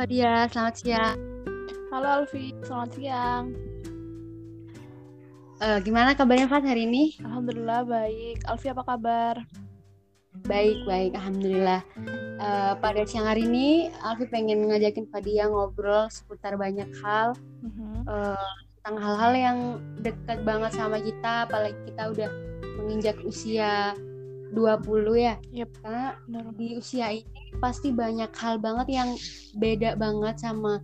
Fadia, selamat siang. Halo Alfi, selamat siang. Uh, gimana kabarnya Fat hari ini? Alhamdulillah baik. Alfi apa kabar? Baik, baik. Alhamdulillah. Uh, pada siang hari ini, Alfi pengen ngajakin Fadia ngobrol seputar banyak hal. Uh-huh. Uh, tentang hal-hal yang dekat banget sama kita, apalagi kita udah menginjak usia 20 ya. Yep. Karena di usia ini pasti banyak hal banget yang beda banget sama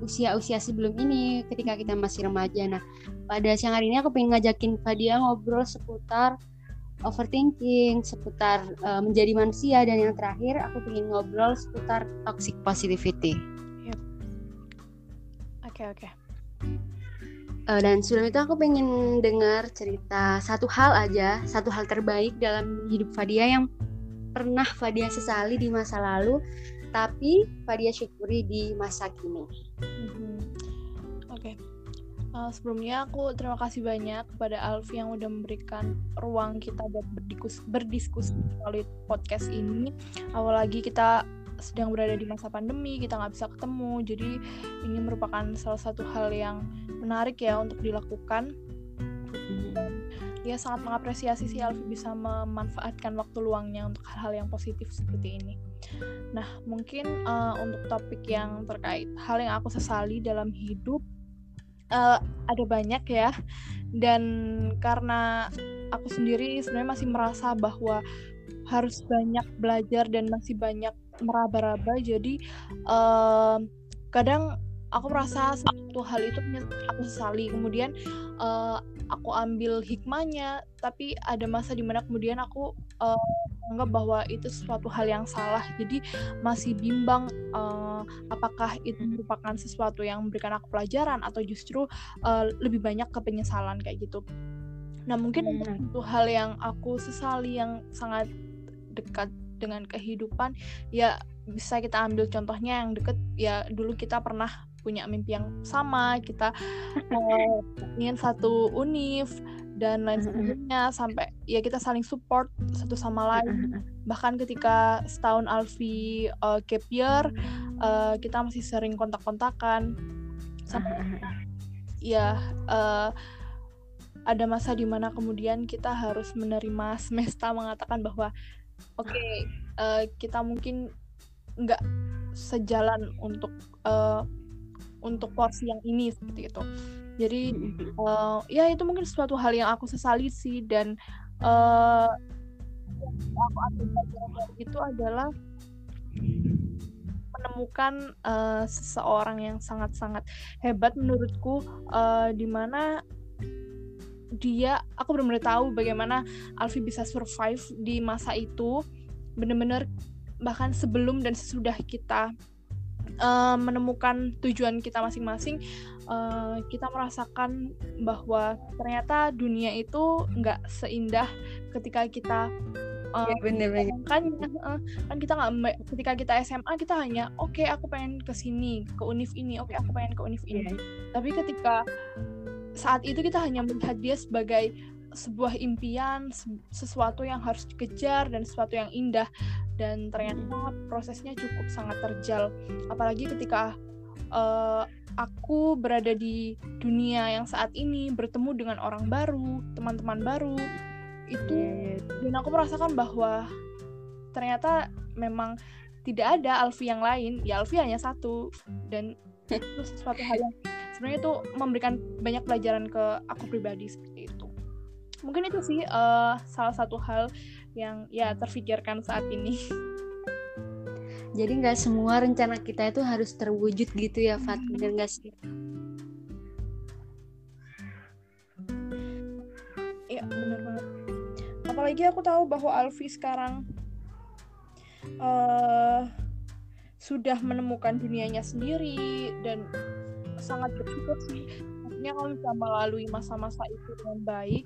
usia-usia sebelum ini ketika kita masih remaja. Nah, pada siang hari ini aku pengen ngajakin Fadia ngobrol seputar overthinking, seputar uh, menjadi manusia dan yang terakhir aku pengen ngobrol seputar toxic positivity. Yep. Oke okay, oke. Okay. Uh, dan sebelum itu aku pengen dengar cerita satu hal aja, satu hal terbaik dalam hidup Fadia yang pernah Fadia sesali di masa lalu, tapi Fadia syukuri di masa kini. Mm-hmm. Oke. Okay. Uh, sebelumnya aku terima kasih banyak kepada Alfi yang udah memberikan ruang kita buat berdiskus berdiskusi melalui podcast ini. Awal lagi kita sedang berada di masa pandemi, kita nggak bisa ketemu. Jadi ini merupakan salah satu hal yang menarik ya untuk dilakukan. dia sangat mengapresiasi si Alfi bisa memanfaatkan waktu luangnya untuk hal-hal yang positif seperti ini. Nah, mungkin uh, untuk topik yang terkait hal yang aku sesali dalam hidup uh, ada banyak ya. Dan karena aku sendiri sebenarnya masih merasa bahwa harus banyak belajar dan masih banyak meraba-raba. Jadi uh, kadang aku merasa satu hal itu aku sesali kemudian uh, aku ambil hikmahnya tapi ada masa di mana kemudian aku uh, menganggap bahwa itu sesuatu hal yang salah. Jadi masih bimbang uh, apakah itu merupakan sesuatu yang memberikan aku pelajaran atau justru uh, lebih banyak ke penyesalan kayak gitu. Nah mungkin hmm. itu hal yang aku sesali yang sangat dekat dengan kehidupan ya bisa kita ambil contohnya yang deket ya dulu kita pernah punya mimpi yang sama kita uh, ingin satu univ dan lain sebagainya sampai ya kita saling support satu sama lain. Bahkan ketika setahun Alfi uh, gap year uh, kita masih sering kontak-kontakan. Sampai ya uh, ada masa di mana kemudian kita harus menerima semesta mengatakan bahwa oke okay, uh, kita mungkin nggak sejalan untuk uh, untuk porsi yang ini seperti itu. Jadi uh, ya itu mungkin suatu hal yang aku sesali sih dan uh, aku ambil pelajaran itu adalah menemukan uh, seseorang yang sangat-sangat hebat menurutku uh, di mana dia aku benar-benar tahu bagaimana Alfi bisa survive di masa itu benar-benar bahkan sebelum dan sesudah kita uh, menemukan tujuan kita masing-masing uh, kita merasakan bahwa ternyata dunia itu nggak seindah ketika kita uh, ya, bener, bener. kan uh, kan kita nggak ketika kita SMA kita hanya oke okay, aku pengen ke sini ke univ ini oke okay, aku pengen ke univ ini yeah. tapi ketika saat itu kita hanya melihat dia sebagai sebuah impian, sesuatu yang harus dikejar dan sesuatu yang indah dan ternyata prosesnya cukup sangat terjal. Apalagi ketika uh, aku berada di dunia yang saat ini bertemu dengan orang baru, teman-teman baru, itu iya, iya. dan aku merasakan bahwa ternyata memang tidak ada Alfi yang lain, ya Alfi hanya satu dan itu sesuatu hal yang sebenarnya itu memberikan banyak pelajaran ke aku pribadi seperti itu. Mungkin itu sih uh, salah satu hal yang ya terfikirkan saat ini. Jadi nggak semua rencana kita itu harus terwujud gitu ya Fat hmm. bener nggak sih? Iya bener banget. Apalagi aku tahu bahwa Alfi sekarang uh, sudah menemukan dunianya sendiri dan sangat bersyukur sih. Maksudnya kalau bisa melalui masa-masa itu dengan baik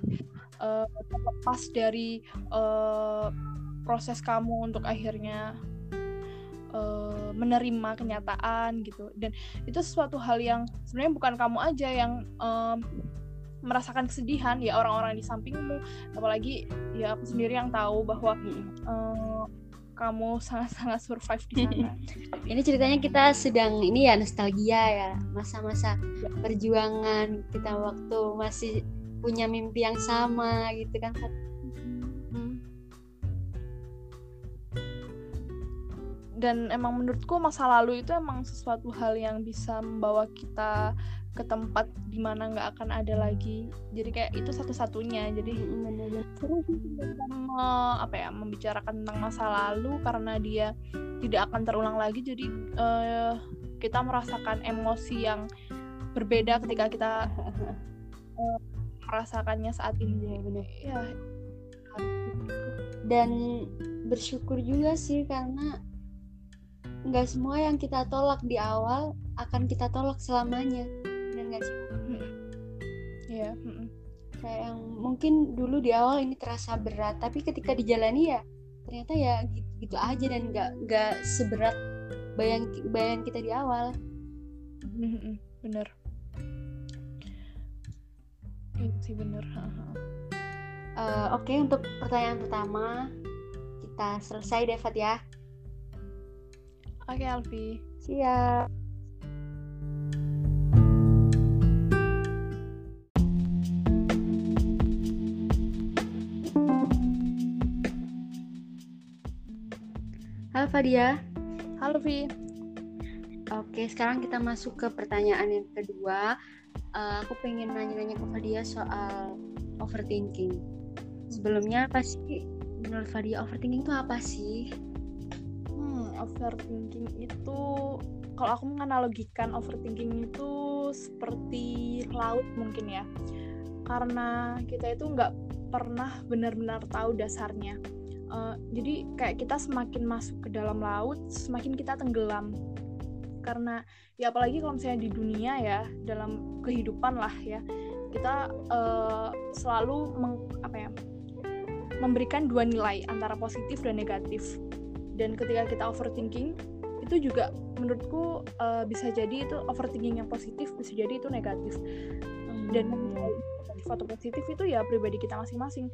uh, terlepas dari uh, proses kamu untuk akhirnya uh, menerima kenyataan gitu. Dan itu sesuatu hal yang sebenarnya bukan kamu aja yang um, merasakan kesedihan ya orang-orang di sampingmu. Apalagi ya aku sendiri yang tahu bahwa uh, kamu sangat-sangat survive di sana. ini ceritanya kita sedang ini ya nostalgia ya masa-masa perjuangan kita waktu masih punya mimpi yang sama gitu kan. Dan emang menurutku masa lalu itu emang sesuatu hal yang bisa membawa kita ke tempat di mana nggak akan ada lagi. Jadi kayak itu satu-satunya. Jadi seru sih apa ya membicarakan tentang masa lalu karena dia tidak akan terulang lagi. Jadi uh, kita merasakan emosi yang berbeda ketika kita uh, merasakannya saat ini. Ya benar ya. Dan bersyukur juga sih karena nggak semua yang kita tolak di awal akan kita tolak selamanya nggak sih Iya. Kayak yang mungkin dulu di awal ini terasa berat, tapi ketika dijalani ya ternyata ya gitu, gitu aja dan nggak nggak seberat bayang bayang kita di awal. Bener. Iya sih bener. uh, Oke okay, untuk pertanyaan pertama kita selesai Devat ya. Oke okay, Alfi. Siap. Halo Fadia. Halo Vi. Oke, sekarang kita masuk ke pertanyaan yang kedua. Uh, aku pengen nanya-nanya ke Fadia soal overthinking. Sebelumnya apa sih menurut Fadia overthinking itu apa sih? Hmm, overthinking itu kalau aku menganalogikan overthinking itu seperti laut mungkin ya. Karena kita itu nggak pernah benar-benar tahu dasarnya uh, jadi kayak kita semakin masuk ke dalam laut semakin kita tenggelam karena ya apalagi kalau misalnya di dunia ya dalam kehidupan lah ya kita uh, selalu meng, apa ya memberikan dua nilai antara positif dan negatif dan ketika kita overthinking itu juga menurutku uh, bisa jadi itu overthinking yang positif bisa jadi itu negatif. Dan atau positif itu ya pribadi kita masing-masing.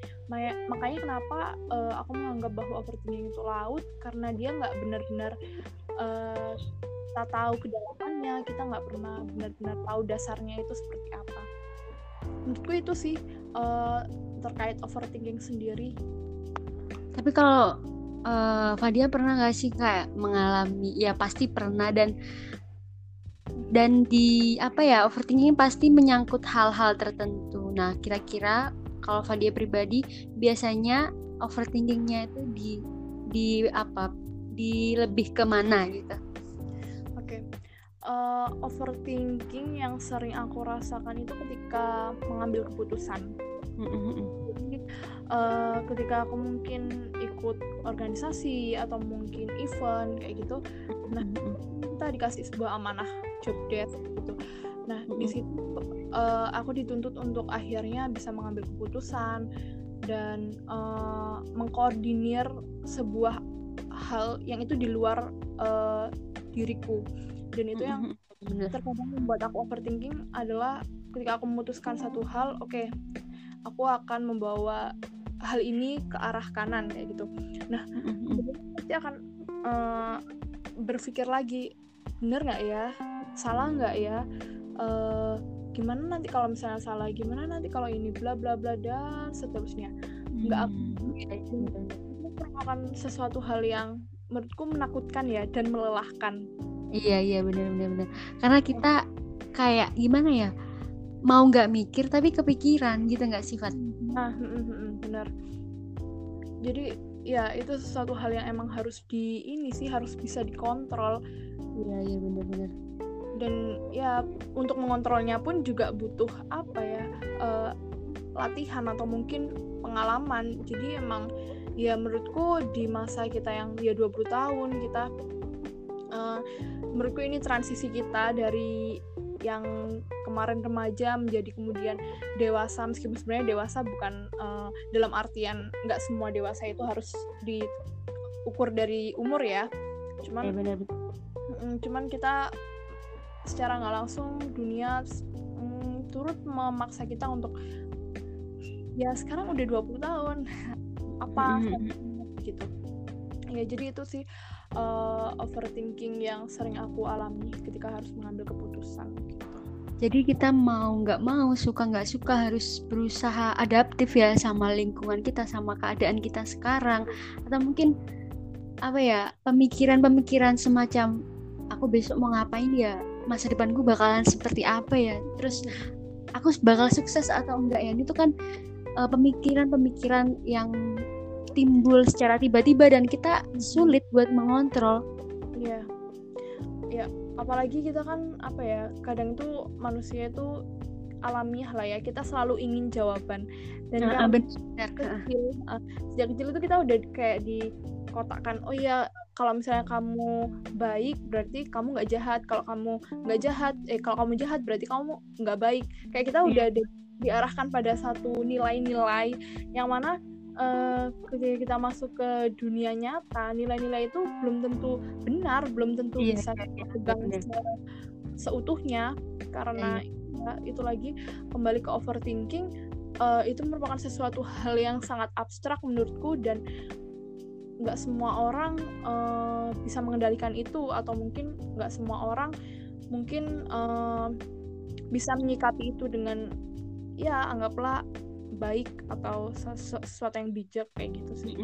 Makanya kenapa uh, aku menganggap bahwa overthinking itu laut? Karena dia nggak benar-benar uh, kita tahu kedalamannya kita nggak pernah benar-benar tahu dasarnya itu seperti apa. Menurutku itu sih uh, terkait overthinking sendiri. Tapi kalau uh, Fadia pernah nggak sih kayak mengalami ya pasti pernah dan dan di apa ya overthinking pasti menyangkut hal-hal tertentu. Nah kira-kira kalau Fadia pribadi biasanya overthinkingnya itu di di apa di lebih ke mana gitu? Oke, okay. uh, overthinking yang sering aku rasakan itu ketika mengambil keputusan. Jadi uh, ketika aku mungkin ikut organisasi atau mungkin event kayak gitu, nah kita dikasih sebuah amanah job desk gitu. Nah mm -hmm. di situ uh, aku dituntut untuk akhirnya bisa mengambil keputusan dan uh, mengkoordinir sebuah hal yang itu di luar uh, diriku. Dan itu yang terkadang membuat aku overthinking adalah ketika aku memutuskan satu hal oke okay, aku akan membawa hal ini ke arah kanan kayak gitu. Nah pasti akan uh, berpikir lagi bener nggak ya salah nggak ya? Uh, gimana nanti kalau misalnya salah? Gimana nanti kalau ini? Bla bla bla dan seterusnya. Nggak hmm. merupakan sesuatu hal yang menurutku menakutkan ya dan melelahkan. Iya iya benar benar benar karena kita kayak gimana ya? Mau nggak mikir tapi kepikiran gitu nggak sifat? Nah benar jadi ya itu sesuatu hal yang emang harus di ini sih harus bisa dikontrol. Iya iya benar-benar dan ya untuk mengontrolnya pun juga butuh apa ya uh, latihan atau mungkin pengalaman jadi emang ya menurutku di masa kita yang ya 20 tahun kita uh, menurutku ini transisi kita dari yang kemarin remaja menjadi kemudian dewasa meskipun sebenarnya dewasa bukan uh, dalam artian nggak semua dewasa itu harus diukur dari umur ya cuman ya, bener. cuman kita secara nggak langsung dunia mm, turut memaksa kita untuk ya sekarang udah 20 tahun. Apa mm-hmm. gitu. Ya jadi itu sih uh, overthinking yang sering aku alami ketika harus mengambil keputusan gitu. Jadi kita mau nggak mau suka nggak suka harus berusaha adaptif ya sama lingkungan kita sama keadaan kita sekarang. Atau mungkin apa ya pemikiran-pemikiran semacam aku besok mau ngapain ya masa depanku bakalan seperti apa ya terus aku bakal sukses atau enggak ya itu kan uh, pemikiran-pemikiran yang timbul secara tiba-tiba dan kita sulit buat mengontrol. Iya. Ya, apalagi kita kan apa ya, kadang itu manusia itu alamiah lah ya. Kita selalu ingin jawaban. Dan nah, kan benar. kecil, uh, sejak kecil itu kita udah kayak dikotakkan, oh iya kalau misalnya kamu baik berarti kamu nggak jahat kalau kamu nggak jahat eh kalau kamu jahat berarti kamu nggak baik kayak kita iya. udah di, diarahkan pada satu nilai-nilai yang mana uh, ketika kita masuk ke dunia nyata nilai-nilai itu belum tentu benar belum tentu yeah, bisa kita iya, pegang se seutuhnya karena yeah. ya, itu lagi kembali ke overthinking uh, itu merupakan sesuatu hal yang sangat abstrak menurutku dan nggak semua orang uh, bisa mengendalikan itu atau mungkin nggak semua orang mungkin uh, bisa menyikapi itu dengan ya anggaplah baik atau sesuatu yang bijak kayak gitu sih.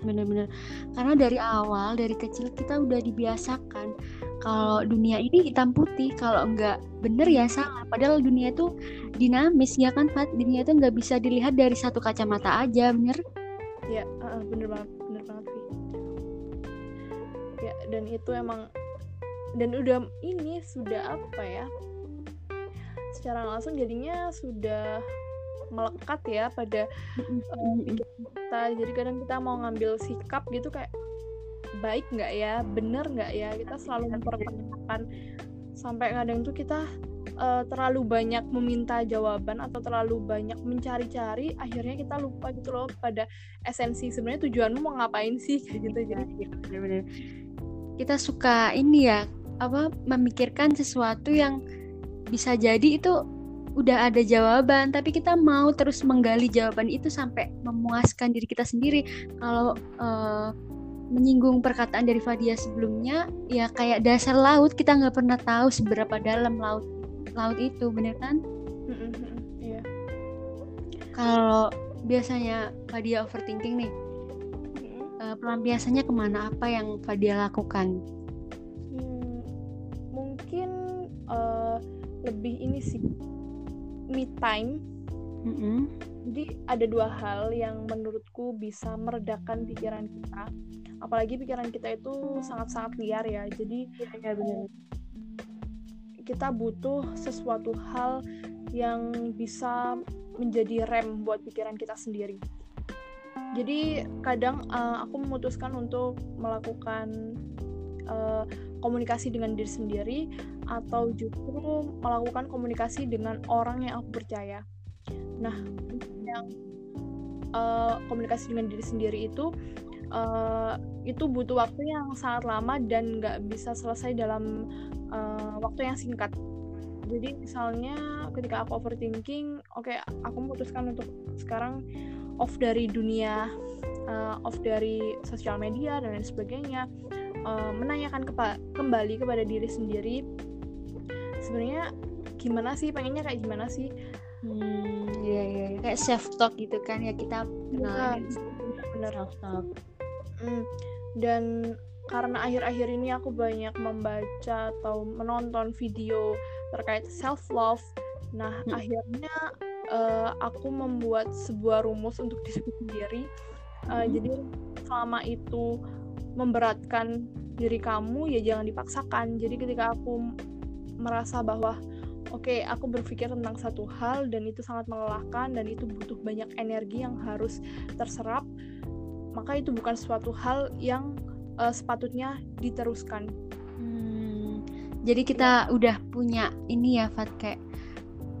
Bener-bener. Karena dari awal dari kecil kita udah dibiasakan kalau dunia ini hitam putih kalau nggak bener ya salah. Padahal dunia itu dinamis ya kan Fat? Dunia itu nggak bisa dilihat dari satu kacamata aja bener ya uh, bener banget bener banget sih. Ya dan itu emang dan udah ini sudah apa ya secara langsung jadinya sudah melekat ya pada uh, kita. Jadi kadang kita mau ngambil sikap gitu kayak baik nggak ya bener nggak ya kita selalu mempertanyakan sampai kadang tuh kita uh, terlalu banyak meminta jawaban atau terlalu banyak mencari-cari akhirnya kita lupa gitu loh pada esensi sebenarnya tujuanmu mau ngapain sih kayak gitu. Jadi bener-bener. Kita suka ini ya apa memikirkan sesuatu yang bisa jadi itu udah ada jawaban tapi kita mau terus menggali jawaban itu sampai memuaskan diri kita sendiri. Kalau uh, menyinggung perkataan dari Fadia sebelumnya ya kayak dasar laut kita nggak pernah tahu seberapa dalam laut laut itu bener kan? Iya. Kalau biasanya Fadia overthinking nih uh, pelampiasannya ke mana? Apa yang Fadia lakukan? Hmm, mungkin uh, lebih ini sih me time. Mm-hmm. jadi ada dua hal yang menurutku bisa meredakan pikiran kita. Apalagi pikiran kita itu sangat-sangat liar ya. Jadi ya, benar. Kita butuh sesuatu hal yang bisa menjadi rem buat pikiran kita sendiri jadi kadang uh, aku memutuskan untuk melakukan uh, komunikasi dengan diri sendiri atau justru melakukan komunikasi dengan orang yang aku percaya. Nah, yang uh, komunikasi dengan diri sendiri itu uh, itu butuh waktu yang sangat lama dan nggak bisa selesai dalam uh, waktu yang singkat. Jadi misalnya ketika aku overthinking, oke okay, aku memutuskan untuk sekarang off dari dunia, uh, off dari sosial media dan lain sebagainya, uh, menanyakan kepa kembali kepada diri sendiri. Sebenarnya gimana sih? Pengennya kayak gimana sih? Hmm iya iya ya. kayak self talk gitu kan ya kita kenal ya, bener self talk hmm. dan karena akhir-akhir ini aku banyak membaca atau menonton video terkait self love nah hmm. akhirnya uh, aku membuat sebuah rumus untuk diri sendiri uh, hmm. jadi selama itu memberatkan diri kamu ya jangan dipaksakan jadi ketika aku merasa bahwa oke okay, aku berpikir tentang satu hal dan itu sangat melelahkan dan itu butuh banyak energi yang harus terserap maka itu bukan suatu hal yang uh, sepatutnya diteruskan. Hmm, jadi kita ya. udah punya ini ya Fat kayak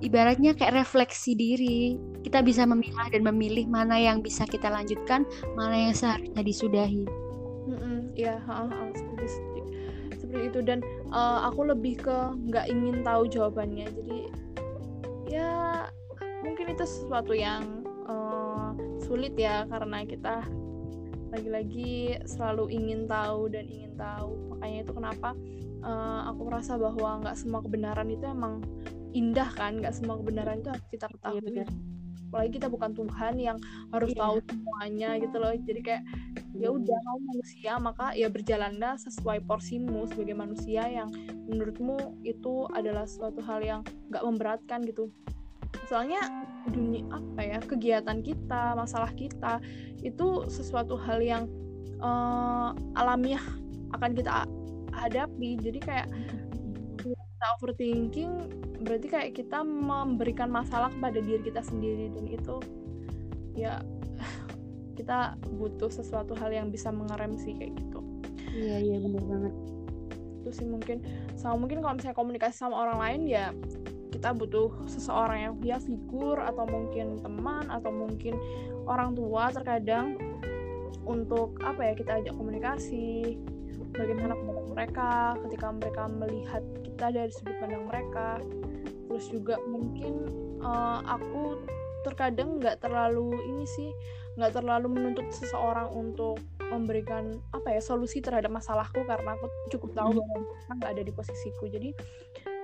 ibaratnya kayak refleksi diri. Kita bisa memilah dan memilih mana yang bisa kita lanjutkan mana yang seharusnya disudahi. Mm -mm, ya seperti seperti itu. Dan uh, aku lebih ke nggak ingin tahu jawabannya. Jadi ya mungkin itu sesuatu yang uh, sulit ya karena kita lagi-lagi selalu ingin tahu dan ingin tahu. Makanya itu kenapa uh, aku merasa bahwa nggak semua kebenaran itu emang indah kan? Nggak semua kebenaran itu harus kita ketahui. iya, apalagi kita bukan Tuhan yang harus iya. tahu semuanya gitu loh. Jadi kayak ya udah kamu manusia maka ya berjalanlah sesuai porsimu sebagai manusia yang menurutmu itu adalah suatu hal yang nggak memberatkan gitu soalnya dunia apa ya kegiatan kita masalah kita itu sesuatu hal yang uh, alamiah akan kita hadapi. Jadi kayak kita overthinking berarti kayak kita memberikan masalah kepada diri kita sendiri. Dan itu ya kita butuh sesuatu hal yang bisa mengerem sih kayak gitu. Iya iya benar banget. Itu sih mungkin. Sama mungkin kalau misalnya komunikasi sama orang lain ya kita butuh seseorang yang ya figur atau mungkin teman atau mungkin orang tua terkadang untuk apa ya kita ajak komunikasi bagaimana pendapat mereka ketika mereka melihat kita dari sudut pandang mereka terus juga mungkin uh, aku terkadang nggak terlalu ini sih nggak terlalu menuntut seseorang untuk memberikan apa ya solusi terhadap masalahku karena aku cukup tahu hmm. bahwa mereka nggak ada di posisiku jadi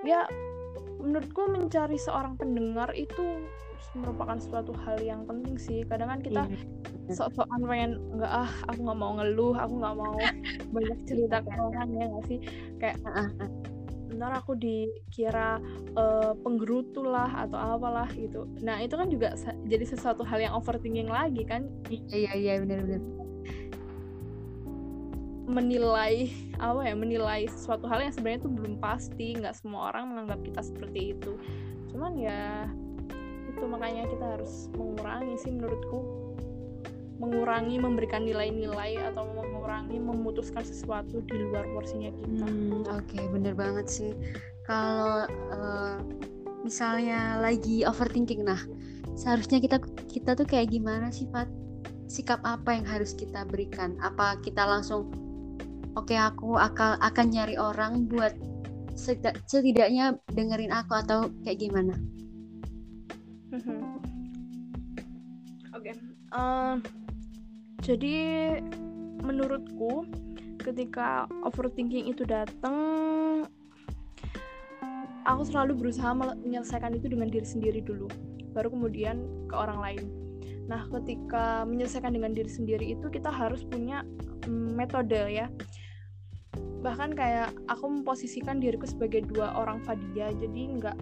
ya menurutku mencari seorang pendengar itu merupakan suatu hal yang penting sih. Kadang kan kita yeah. sok-sokan pengen nggak ah aku nggak mau ngeluh aku nggak mau banyak cerita ke orang ya nggak sih? Kayak ntar aku dikira uh, penggerutu lah atau apalah gitu. Nah itu kan juga jadi sesuatu hal yang overthinking lagi kan? Iya iya iya benar-benar menilai apa ya menilai sesuatu hal yang sebenarnya itu belum pasti nggak semua orang menganggap kita seperti itu cuman ya itu makanya kita harus mengurangi sih menurutku mengurangi memberikan nilai-nilai atau mengurangi memutuskan sesuatu di luar porsinya kita. Hmm, Oke, okay, bener banget sih. Kalau uh, misalnya lagi overthinking, nah seharusnya kita kita tuh kayak gimana sih, Fat? Sikap apa yang harus kita berikan? Apa kita langsung, oke okay, aku akan akan nyari orang buat setidaknya dengerin aku atau kayak gimana? Mm-hmm. Oke, okay. uh, jadi menurutku ketika overthinking itu datang aku selalu berusaha menyelesaikan itu dengan diri sendiri dulu baru kemudian ke orang lain nah ketika menyelesaikan dengan diri sendiri itu kita harus punya mm, metode ya bahkan kayak aku memposisikan diriku sebagai dua orang Fadia jadi nggak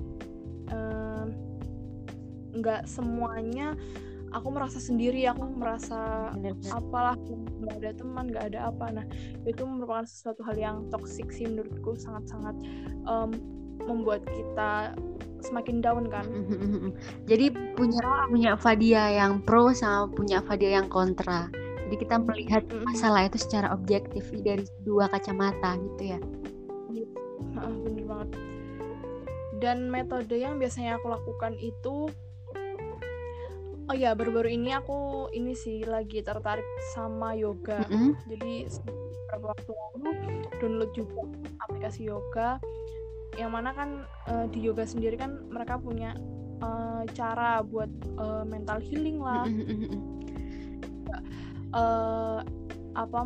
nggak semuanya aku merasa sendiri aku merasa apalah nggak ada teman nggak ada apa. Nah itu merupakan sesuatu hal yang toksik sih menurutku sangat-sangat um, membuat kita semakin down kan. Jadi punya punya Fadia yang pro sama punya Fadia yang kontra jadi kita melihat masalah itu secara objektif dari dua kacamata gitu ya iya, bener banget dan metode yang biasanya aku lakukan itu Oh ya, baru-baru ini aku ini sih lagi tertarik sama yoga. Mm -hmm. Jadi beberapa waktu lalu download juga aplikasi yoga. Yang mana kan uh, di yoga sendiri kan mereka punya uh, cara buat uh, mental healing lah. Mm -hmm. Uh, apa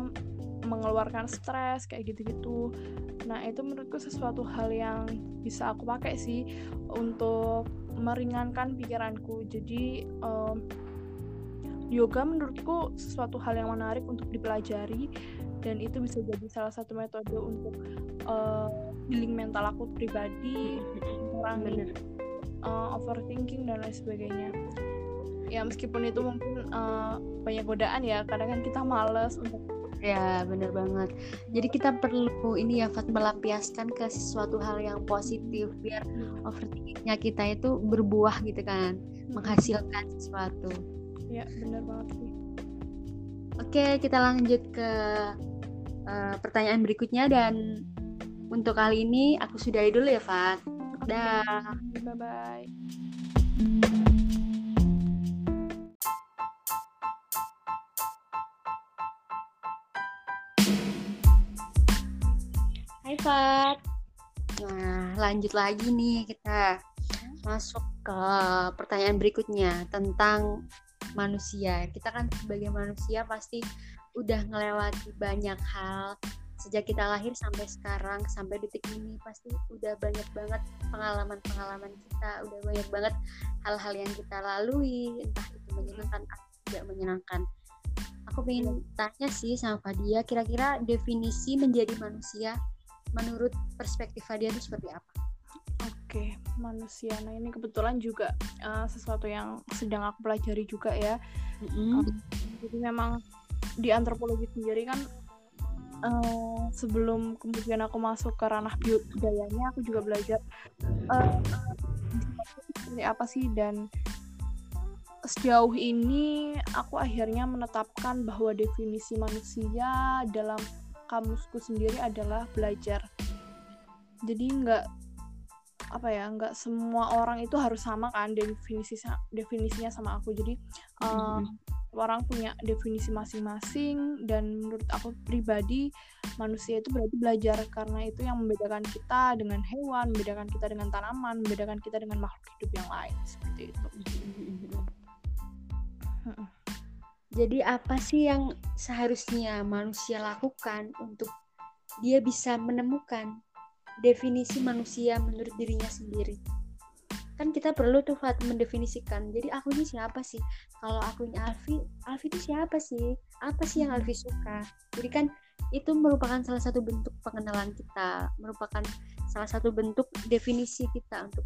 mengeluarkan stres kayak gitu-gitu. Nah, itu menurutku sesuatu hal yang bisa aku pakai sih untuk meringankan pikiranku. Jadi um, yoga menurutku sesuatu hal yang menarik untuk dipelajari dan itu bisa jadi salah satu metode untuk uh, healing mental aku pribadi mengurangi uh, overthinking dan lain sebagainya. Ya meskipun itu mungkin uh, banyak godaan ya kadang kan kita males untuk Ya, bener banget. Jadi kita perlu ini ya, Fat, melampiaskan ke sesuatu hal yang positif biar overthinkingnya kita itu berbuah gitu kan, menghasilkan sesuatu. Ya, bener banget sih. Oke, kita lanjut ke uh, pertanyaan berikutnya dan untuk kali ini aku sudahi dulu ya, Fat. Dah. Bye-bye. Fat. Nah, lanjut lagi nih kita. Masuk ke pertanyaan berikutnya tentang manusia. Kita kan sebagai manusia pasti udah ngelewati banyak hal. Sejak kita lahir sampai sekarang sampai detik ini pasti udah banyak banget pengalaman-pengalaman kita. Udah banyak banget hal-hal yang kita lalui. Entah itu menyenangkan atau tidak menyenangkan. Aku ingin tanya sih sama Fadia kira-kira definisi menjadi manusia menurut perspektif Fadia itu seperti apa? Oke, manusia. Nah ini kebetulan juga uh, sesuatu yang sedang aku pelajari juga ya. Mm-hmm. Um, jadi memang di antropologi sendiri kan uh, sebelum kemudian aku masuk ke ranah budayanya aku juga belajar uh, seperti apa sih dan sejauh ini aku akhirnya menetapkan bahwa definisi manusia dalam kamusku sendiri adalah belajar. Jadi nggak apa ya nggak semua orang itu harus sama kan definisi definisinya sama aku. Jadi uh, orang punya definisi masing-masing dan menurut aku pribadi manusia itu berarti belajar karena itu yang membedakan kita dengan hewan membedakan kita dengan tanaman membedakan kita dengan makhluk hidup yang lain seperti itu jadi apa sih yang seharusnya manusia lakukan untuk dia bisa menemukan definisi manusia menurut dirinya sendiri? Kan kita perlu tuh Fat mendefinisikan. Jadi aku ini siapa sih? Kalau aku ini Alfi Alfi itu siapa sih? Apa sih yang Alfi suka? Jadi kan itu merupakan salah satu bentuk pengenalan kita merupakan salah satu bentuk definisi kita untuk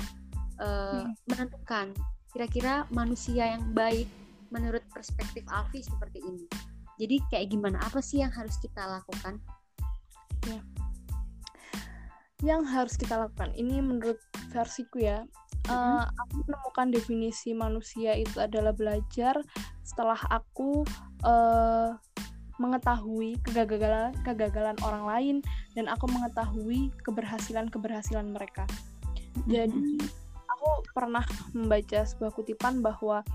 uh, hmm. menentukan kira-kira manusia yang baik menurut perspektif Alfi seperti ini. Jadi kayak gimana? Apa sih yang harus kita lakukan? Ya. Yang harus kita lakukan ini menurut versiku ya uh, aku menemukan definisi manusia itu adalah belajar setelah aku uh, mengetahui kegagalan kegagalan orang lain dan aku mengetahui keberhasilan keberhasilan mereka. Jadi aku pernah membaca sebuah kutipan bahwa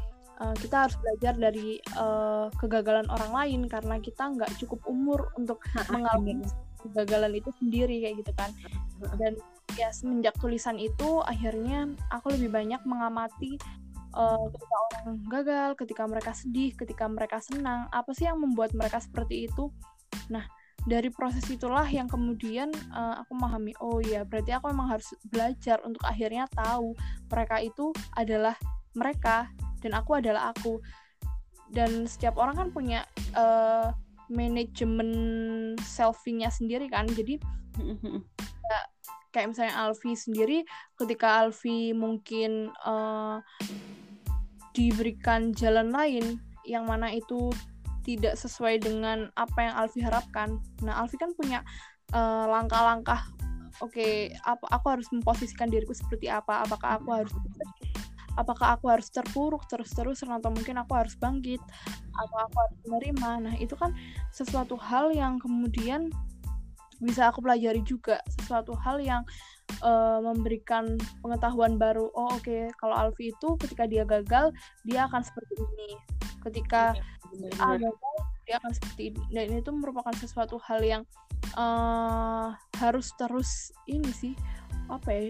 uh, kita harus belajar dari uh, kegagalan orang lain karena kita nggak cukup umur untuk mengalami kegagalan itu sendiri kayak gitu kan. Dan ya semenjak tulisan itu akhirnya aku lebih banyak mengamati uh, ketika orang gagal, ketika mereka sedih, ketika mereka senang, apa sih yang membuat mereka seperti itu? Nah, dari proses itulah yang kemudian uh, aku memahami, oh ya, berarti aku memang harus belajar untuk akhirnya tahu mereka itu adalah mereka dan aku adalah aku. Dan setiap orang kan punya uh, manajemen selfie-nya sendiri kan, jadi ya, kayak misalnya Alfi sendiri ketika Alfi mungkin uh, diberikan jalan lain yang mana itu tidak sesuai dengan apa yang Alfi harapkan. Nah, Alfi kan punya uh, langkah-langkah oke, okay, apa aku harus memposisikan diriku seperti apa? Apakah aku harus apakah aku harus terpuruk terus-terusan atau mungkin aku harus bangkit atau aku harus menerima. Nah, itu kan sesuatu hal yang kemudian bisa aku pelajari juga. Sesuatu hal yang uh, memberikan pengetahuan baru. Oh oke okay, kalau Alfi itu ketika dia gagal dia akan seperti ini. Ketika ya, A gagal dia akan seperti ini. Dan itu merupakan sesuatu hal yang uh, harus terus ini sih apa ya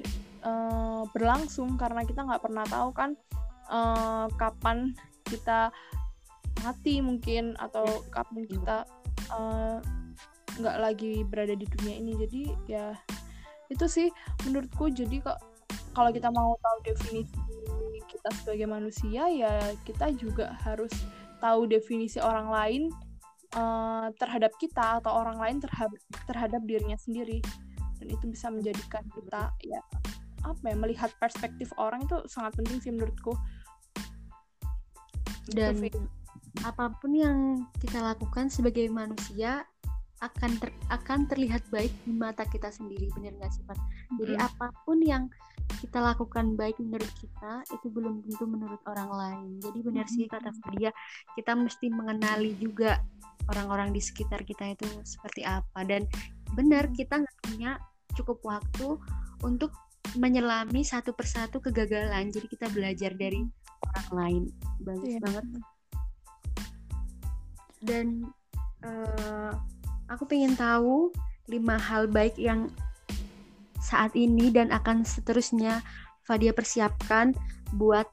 uh, berlangsung karena kita nggak pernah tahu kan uh, kapan kita mati mungkin atau kapan kita uh, nggak lagi berada di dunia ini. Jadi ya itu sih menurutku. Jadi kok kalau kita mau tahu definisi kita sebagai manusia ya kita juga harus tahu definisi orang lain uh, terhadap kita atau orang lain terhadap terhadap dirinya sendiri dan itu bisa menjadikan kita ya apa ya melihat perspektif orang itu sangat penting sih menurutku dan apa pun yang kita lakukan sebagai manusia akan ter, akan terlihat baik di mata kita sendiri benar nggak sih Pak? Jadi mm -hmm. apa pun yang kita lakukan baik menurut kita itu belum tentu menurut orang lain. Jadi benar mm -hmm. sih kata dia kita mesti mengenali juga orang-orang di sekitar kita itu seperti apa dan benar kita nggak punya cukup waktu untuk menyelami satu persatu kegagalan. Jadi kita belajar dari orang lain. Bagus yeah. banget. Dan uh, aku pengen tahu lima hal baik yang saat ini dan akan seterusnya Fadia persiapkan buat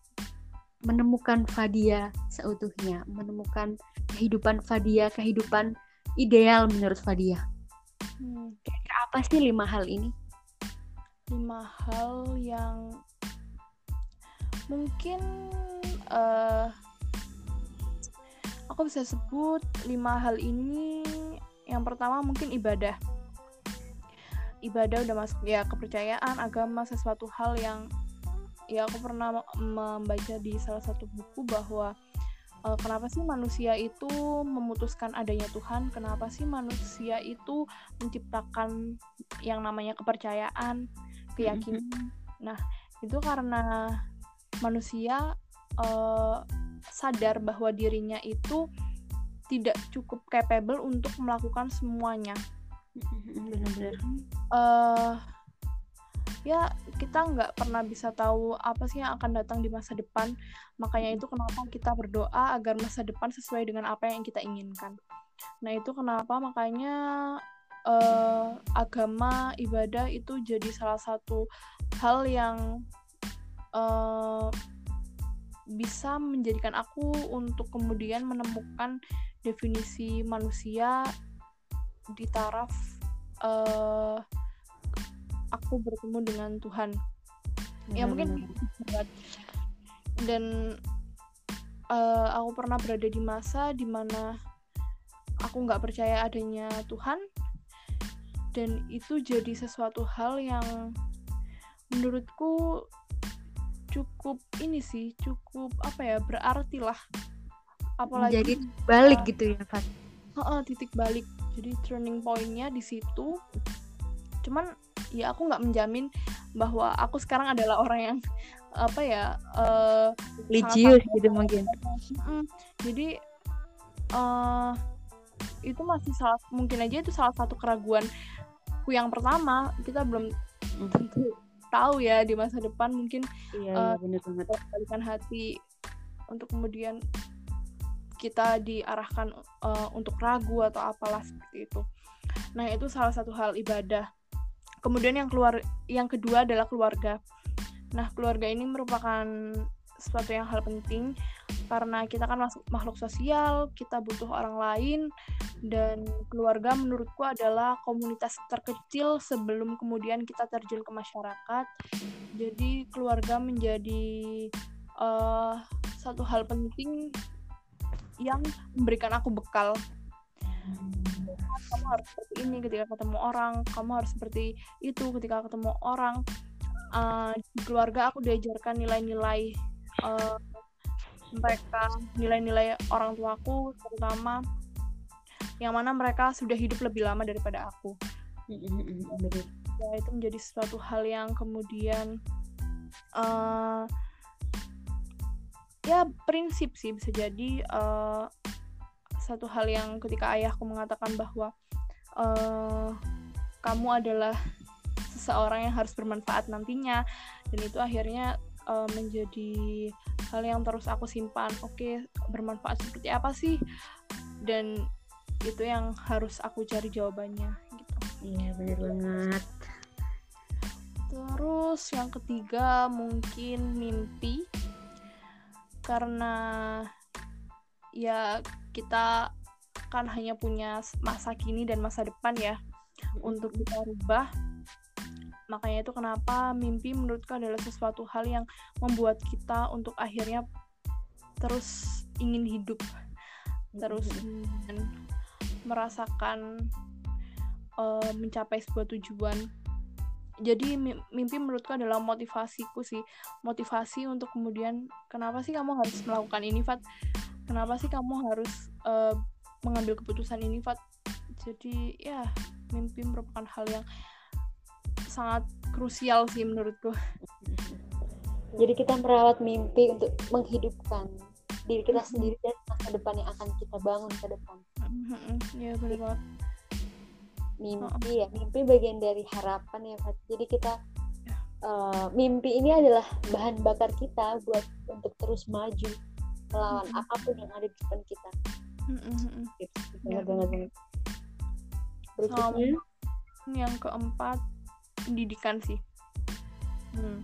menemukan Fadia seutuhnya, menemukan kehidupan Fadia, kehidupan ideal menurut Fadia. Hmm. apa sih lima hal ini? Lima hal yang mungkin uh, aku bisa sebut lima hal ini. Yang pertama mungkin ibadah. Ibadah udah masuk ya kepercayaan, agama, sesuatu hal yang ya aku pernah membaca di salah satu buku bahwa uh, kenapa sih manusia itu memutuskan adanya Tuhan? Kenapa sih manusia itu menciptakan yang namanya kepercayaan, keyakinan? Mm-hmm. Nah, itu karena manusia uh, sadar bahwa dirinya itu tidak cukup capable untuk melakukan semuanya. Benar-benar. Uh, ya kita nggak pernah bisa tahu apa sih yang akan datang di masa depan. Makanya itu kenapa kita berdoa agar masa depan sesuai dengan apa yang kita inginkan. Nah itu kenapa? Makanya uh, agama ibadah itu jadi salah satu hal yang uh, bisa menjadikan aku untuk kemudian menemukan definisi manusia di taraf uh, aku bertemu dengan Tuhan. Ya mungkin dan uh, aku pernah berada di masa di mana aku nggak percaya adanya Tuhan dan itu jadi sesuatu hal yang menurutku cukup ini sih cukup apa ya berarti lah. Apalagi jadi balik uh, gitu ya Fat uh, titik balik. Jadi turning pointnya di situ. Cuman ya aku nggak menjamin bahwa aku sekarang adalah orang yang apa ya uh, religius gitu mungkin. Mm, jadi uh, itu masih salah mungkin aja itu salah satu keraguanku yang pertama. Kita belum mm. tentu tahu ya di masa depan mungkin iya, uh, iya, bener balikan hati untuk kemudian kita diarahkan uh, untuk ragu atau apalah seperti itu. Nah itu salah satu hal ibadah kemudian yang keluar yang kedua adalah keluarga. Nah keluarga ini merupakan sesuatu yang hal penting karena kita kan makhluk sosial kita butuh orang lain dan keluarga menurutku adalah komunitas terkecil sebelum kemudian kita terjun ke masyarakat. Jadi keluarga menjadi uh, satu hal penting yang memberikan aku bekal kamu harus seperti ini ketika ketemu orang kamu harus seperti itu ketika ketemu orang. Uh, di keluarga aku diajarkan nilai-nilai uh, mereka nilai-nilai orang tuaku terutama yang mana mereka sudah hidup lebih lama daripada aku. Ya itu menjadi suatu hal yang kemudian uh, ya prinsip sih bisa jadi uh, satu hal yang ketika ayahku mengatakan bahwa uh, kamu adalah seseorang yang harus bermanfaat nantinya dan itu akhirnya uh, menjadi hal yang terus aku simpan. Oke okay, bermanfaat seperti apa sih? Dan itu yang harus aku cari jawabannya gitu. Iya benar banget. Terus yang ketiga mungkin mimpi. Karena ya kita kan hanya punya masa kini dan masa depan ya untuk kita rubah makanya itu kenapa mimpi menurutku adalah sesuatu hal yang membuat kita untuk akhirnya terus ingin hidup terus mm-hmm. merasakan uh, mencapai sebuah tujuan jadi mimpi menurutku adalah motivasiku sih motivasi untuk kemudian kenapa sih kamu harus melakukan ini Fat kenapa sih kamu harus uh, mengambil keputusan ini Fat? Jadi ya mimpi merupakan hal yang sangat krusial sih menurutku. Jadi kita merawat mimpi untuk menghidupkan diri kita sendiri dan masa depan yang akan kita bangun ke depan. Ya benar banget. Mimpi ya mimpi bagian dari harapan ya Fat. Jadi kita uh, mimpi ini adalah bahan bakar kita buat untuk terus maju melawan mm-hmm. apa pun yang ada di depan kita mm-hmm. ya, banget berikutnya yang keempat pendidikan sih hmm.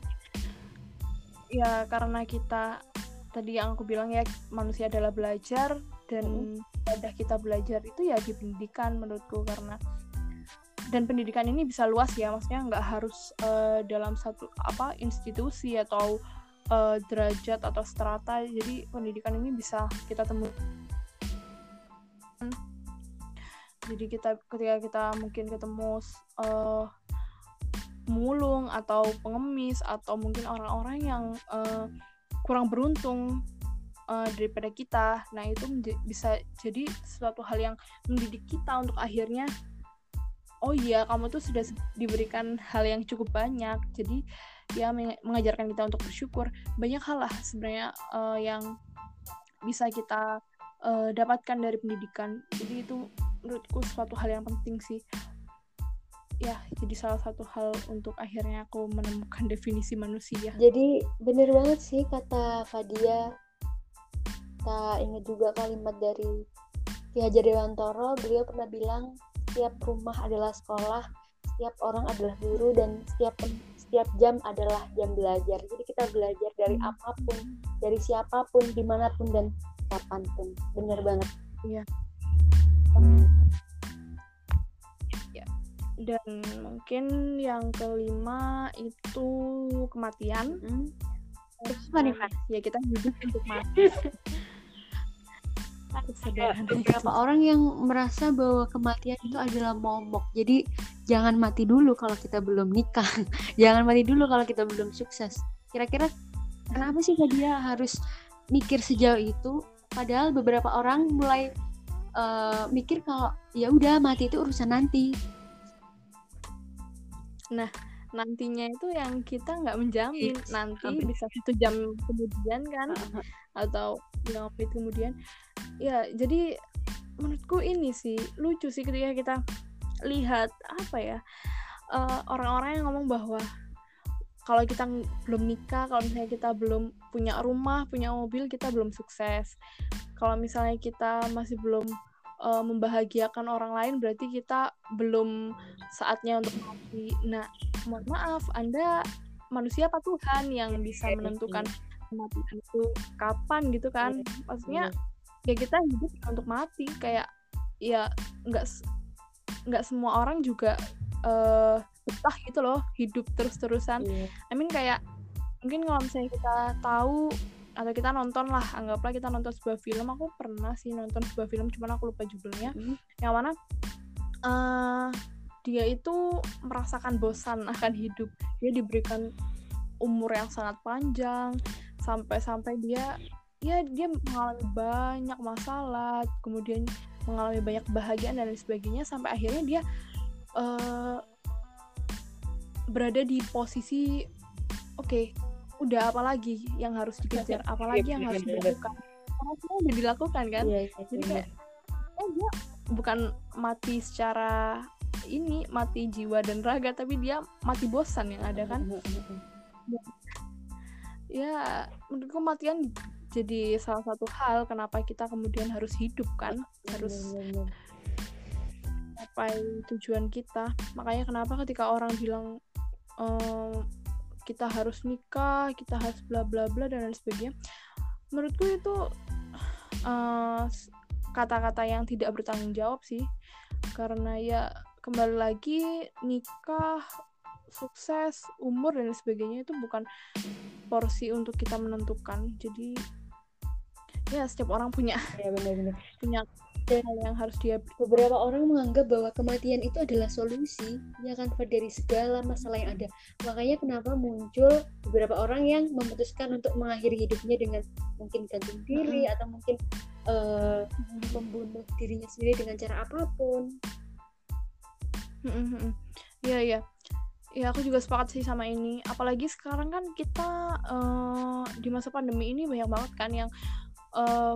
ya karena kita tadi yang aku bilang ya manusia adalah belajar dan pada kita belajar itu ya di pendidikan menurutku karena dan pendidikan ini bisa luas ya maksudnya nggak harus uh, dalam satu apa institusi atau uh, derajat atau strata jadi pendidikan ini bisa kita temui jadi kita ketika kita mungkin ketemu uh, mulung atau pengemis atau mungkin orang-orang yang uh, kurang beruntung uh, daripada kita nah itu bisa jadi suatu hal yang mendidik kita untuk akhirnya oh iya kamu tuh sudah diberikan hal yang cukup banyak. Jadi ya mengajarkan kita untuk bersyukur. Banyak hal lah sebenarnya uh, yang bisa kita uh, dapatkan dari pendidikan. Jadi itu menurutku suatu hal yang penting sih. Ya jadi salah satu hal untuk akhirnya aku menemukan definisi manusia. Jadi bener banget sih kata Fadia. Kita ingat juga kalimat dari Ki Hajar Dewantoro. Beliau pernah bilang setiap rumah adalah sekolah, setiap orang adalah guru dan setiap setiap jam adalah jam belajar. Jadi kita belajar dari hmm. apa pun, dari siapa pun, di mana pun dan kapan pun. Bener banget. Iya. Ya. Dan mungkin yang kelima itu kematian. Hmm. Terus Ya kita hidup untuk mati. beberapa orang yang merasa bahwa kematian itu adalah momok. Jadi jangan mati dulu kalau kita belum nikah. Jangan mati dulu kalau kita belum sukses. Kira-kira kenapa sih dia harus mikir sejauh itu? Padahal beberapa orang mulai uh, mikir kalau ya udah mati itu urusan nanti. Nah nantinya itu yang kita nggak menjamin. Yes, nanti bisa satu jam kemudian kan uh -huh. atau lima menit kemudian. Ya jadi menurutku ini sih lucu sih ketika kita lihat apa ya eh, orang-orang uh, yang ngomong bahwa kalau kita belum nikah kalau misalnya kita belum punya rumah punya mobil kita belum sukses. Kalau misalnya kita masih belum uh, membahagiakan orang lain berarti kita belum saatnya untuk mati. Nah, mohon maaf, Anda manusia apa Tuhan yang bisa menentukan kematian itu kapan gitu kan? Iya, Maksudnya ya kita hidup untuk mati kayak ya nggak nggak semua orang juga uh, betah gitu loh hidup terus-terusan. I mean kayak mungkin kalau misalnya kita tahu atau kita nonton lah anggaplah kita nonton sebuah film. Aku pernah sih nonton sebuah film cuman aku lupa judulnya. Mm. yang mana uh, dia itu merasakan bosan akan hidup. Dia diberikan umur yang sangat panjang. Sampai-sampai dia ya dia mengalami banyak masalah. Kemudian mengalami banyak kebahagiaan dan lain sebagainya. Sampai akhirnya dia uh, berada di posisi oke okay, udah apa lagi yang harus dikejar iya, apalagi yang harus dilakukan. Karena semua udah dilakukan kan? Iya, iya, jadi kayak eh dia bukan mati secara ini mati jiwa dan raga tapi dia mati bosan yang ada kan? Ya menurutku kematian jadi salah satu hal kenapa kita kemudian harus hidup kan? Harus apa tujuan kita. Makanya kenapa ketika orang bilang ehm, kita harus nikah kita harus bla bla bla dan lain sebagainya. Menurutku itu eh, kata-kata yang tidak bertanggung jawab sih. Karena ya kembali lagi nikah sukses umur dan lain sebagainya itu bukan porsi untuk kita menentukan. Jadi ya setiap orang punya ya, bener -bener. punya yang harus dia beberapa orang menganggap bahwa kematian itu adalah solusi ya kan dari segala masalah yang ada. Makanya kenapa muncul beberapa orang yang memutuskan untuk mengakhiri hidupnya dengan mungkin gantung diri hmm. atau mungkin uh, membunuh dirinya sendiri dengan cara apa pun. Hmm, iya iya. Ya aku juga sepakat sih sama ini. Apalagi sekarang kan kita uh, di masa pandemi ini banyak banget kan yang uh,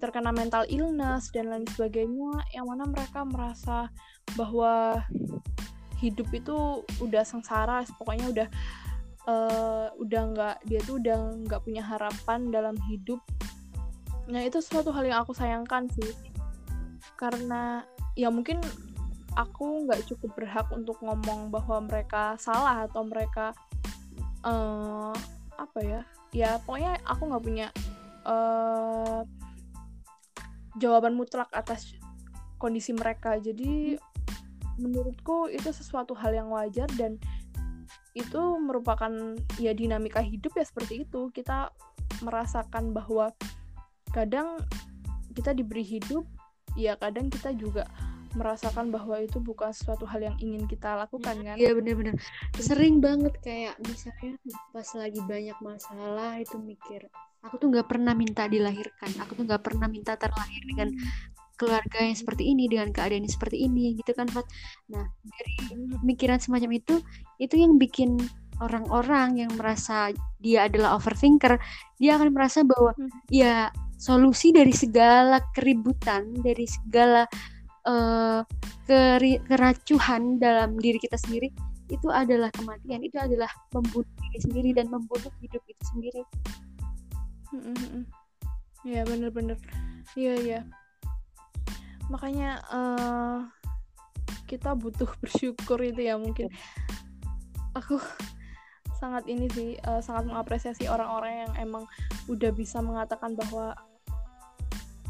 terkena mental illness dan lain sebagainya yang mana mereka merasa bahwa hidup itu udah sengsara pokoknya udah uh, udah nggak dia tuh udah nggak punya harapan dalam hidup. Nah itu suatu hal yang aku sayangkan sih. Karena ya mungkin aku nggak cukup berhak untuk ngomong bahwa mereka salah atau mereka uh, apa ya? Ya pokoknya aku nggak punya uh, jawaban mutlak atas kondisi mereka. Jadi menurutku itu sesuatu hal yang wajar dan itu merupakan ya dinamika hidup ya seperti itu. Kita merasakan bahwa kadang kita diberi hidup ya kadang kita juga merasakan bahwa itu bukan suatu hal yang ingin kita lakukan kan? Iya bener-bener. Sering banget kayak misalnya pas lagi banyak masalah itu mikir aku tuh nggak pernah minta dilahirkan. Aku tuh nggak pernah minta terlahir dengan keluarga yang seperti ini dengan keadaan yang seperti ini gitu kan Fat. Nah dari pemikiran semacam itu itu yang bikin orang-orang yang merasa dia adalah overthinker dia akan merasa bahwa hmm. ya solusi dari segala keributan dari segala keri keracuhan dalam diri kita sendiri itu adalah kematian itu adalah membunuh diri sendiri dan membunuh hidup itu sendiri. Iya bener-bener. Iya iya. Makanya uh, Kita butuh bersyukur itu ya mungkin. Aku sangat ini sih uh, Sangat mengapresiasi orang-orang yang emang Udah bisa mengatakan bahwa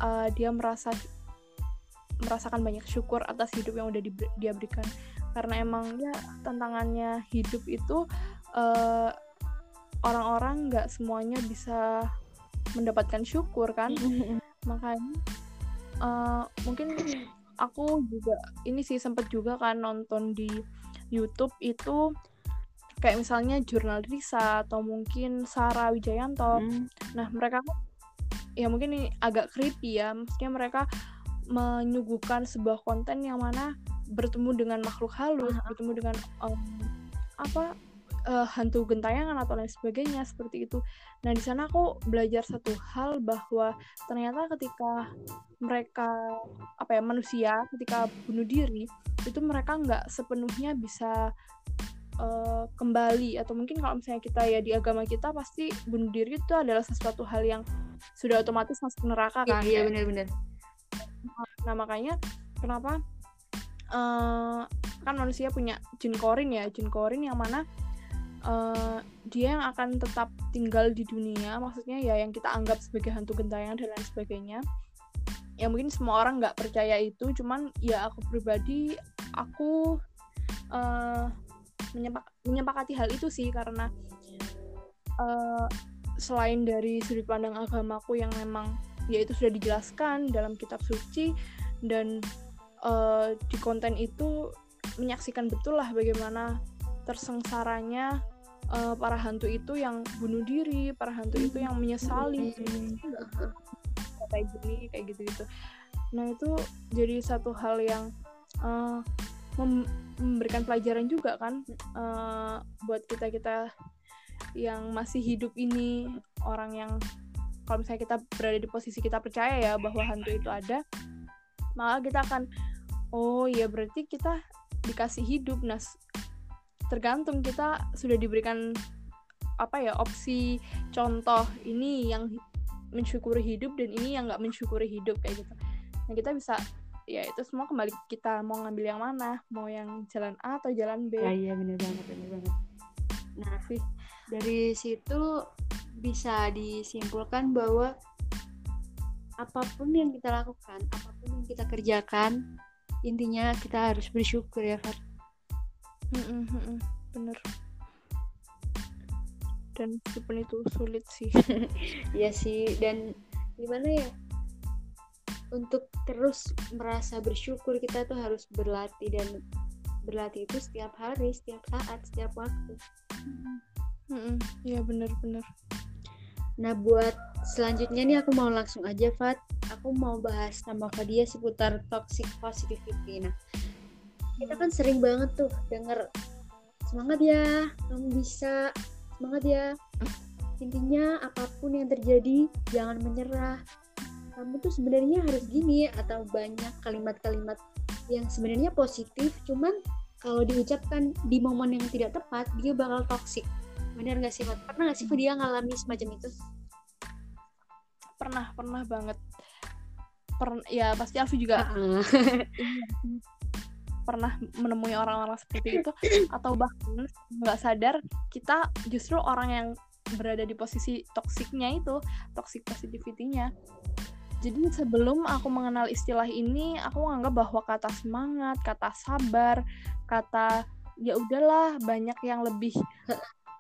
uh, Dia merasa merasakan banyak syukur atas hidup yang udah di, dia berikan. Karena emang ya tantangannya hidup itu uh, orang-orang nggak semuanya bisa mendapatkan syukur kan? Makanya uh, mungkin aku juga ini sih sempet juga kan nonton di YouTube itu kayak misalnya jurnal Risa atau mungkin Sarah Wijayanto. Mm. nah mereka ya mungkin ini agak creepy ya. Maksudnya mereka menyuguhkan sebuah konten yang mana bertemu dengan makhluk halus, uh-huh. bertemu dengan um, apa uh, hantu gentayangan atau lain sebagainya seperti itu. Nah di sana aku belajar satu hal bahwa ternyata ketika mereka apa ya manusia ketika bunuh diri itu mereka nggak sepenuhnya bisa uh, kembali atau mungkin kalau misalnya kita ya di agama kita pasti bunuh diri itu adalah sesuatu hal yang sudah otomatis masuk neraka iya, kan? Iya benar-benar nah makanya kenapa uh, kan manusia punya jin korin ya jin korin yang mana uh, dia yang akan tetap tinggal di dunia maksudnya ya yang kita anggap sebagai hantu gentayangan dan lain sebagainya. Ya mungkin semua orang nggak percaya itu cuman ya aku pribadi aku uh, menyepak menyepakati hal itu sih karena uh, selain dari sudut pandang agamaku yang memang yaitu sudah dijelaskan dalam kitab suci dan uh, di konten itu menyaksikan betul lah bagaimana tersengsaranya uh, para hantu itu yang bunuh diri, para hantu itu yang menyesali kayak gini kayak gitu gitu. Nah itu jadi satu hal yang uh, mem memberikan pelajaran juga kan uh, buat kita kita yang masih hidup ini orang yang kalau misalnya kita berada di posisi kita percaya ya bahwa hantu itu ada maka kita akan oh ya berarti kita dikasih hidup. Nah tergantung kita sudah diberikan apa ya opsi contoh ini yang mensyukuri hidup dan ini yang nggak mensyukuri hidup kayak gitu. Nah kita bisa ya itu semua kembali kita mau ngambil yang mana mau yang jalan A atau jalan B. Ya, iya benar banget benar banget. Nah sih dari situ bisa disimpulkan bahwa apa pun yang kita lakukan, apa pun yang kita kerjakan, intinya kita harus bersyukur ya, Fat. Bener. Dan meskipun itu sulit sih. Iya sih, dan gimana ya? Untuk terus merasa bersyukur kita tuh harus berlatih dan berlatih itu setiap hari, setiap saat, setiap waktu. Iya bener-bener. Nah buat selanjutnya nih aku mau langsung aja Fat. Aku mau bahas sama dia seputar toxic positivity. Nah kita kan sering banget tuh denger semangat ya, kamu bisa, semangat ya. Intinya apa pun yang terjadi jangan menyerah. Kamu tuh sebenarnya harus gini atau banyak kalimat-kalimat yang sebenarnya positif, cuman kalau diucapkan di momen yang tidak tepat dia bakal toxic bener gak sih Fat? pernah gak sih dia ngalami semacam itu? Pernah pernah banget. Per ya pasti Alfi juga. Uh -uh. pernah menemui orang-orang seperti itu atau bahkan nggak sadar kita justru orang yang berada di posisi toksiknya itu toxic positivity-nya. Jadi sebelum aku mengenal istilah ini aku menganggap bahwa kata semangat kata sabar kata ya udahlah banyak yang lebih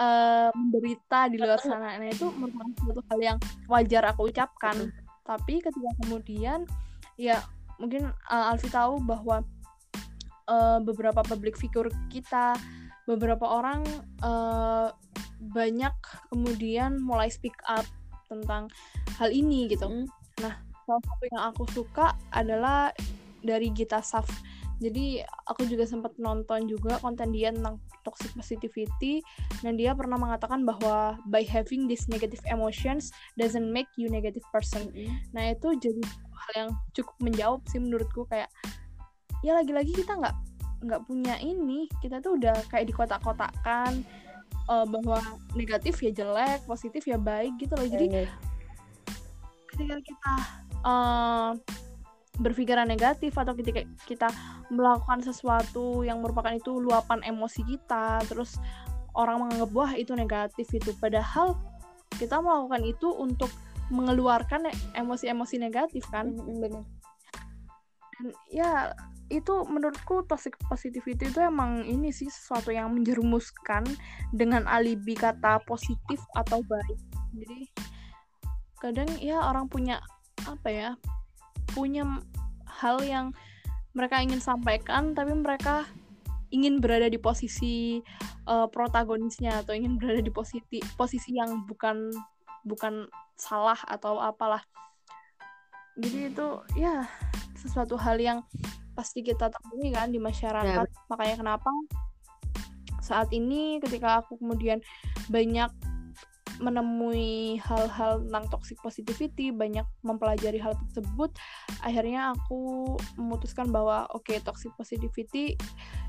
uh, menderita di luar sana. Nah itu merupakan suatu hal yang wajar aku ucapkan. Tapi ketika kemudian ya mungkin uh, Alfi tahu bahwa uh, beberapa public figure kita beberapa orang uh, banyak kemudian mulai speak up tentang hal ini gitu. Mm. nah salah satu yang aku suka adalah dari Gita Saf jadi aku juga sempat nonton juga konten dia tentang toxic positivity dan dia pernah mengatakan bahwa by having these negative emotions doesn't make you negative person. Mm. Nah itu jadi hal yang cukup menjawab sih menurutku kayak ya lagi-lagi kita nggak nggak punya ini kita tuh udah kayak di kotak-kotakan uh, bahwa negatif ya jelek positif ya baik gitu loh jadi yeah, yeah. ketika kita uh, berpikiran negatif atau ketika kita melakukan sesuatu yang merupakan itu luapan emosi kita terus orang menganggap wah itu negatif itu. Padahal kita melakukan itu untuk mengeluarkan emosi-emosi negatif kan? Benar dan ya itu menurutku toxic positivity itu emang ini sih sesuatu yang menjerumuskan dengan alibi kata positif atau baik. Jadi kadang ya orang punya apa ya punya hal yang mereka ingin sampaikan tapi mereka ingin berada di posisi uh, protagonisnya atau ingin berada di posisi posisi yang bukan bukan salah atau apalah jadi itu ya sesuatu hal yang pasti kita temui kan di masyarakat ya. makanya kenapa saat ini ketika aku kemudian banyak menemui hal-hal tentang toxic positivity, banyak mempelajari hal tersebut, akhirnya aku memutuskan bahwa oke okay, toxic positivity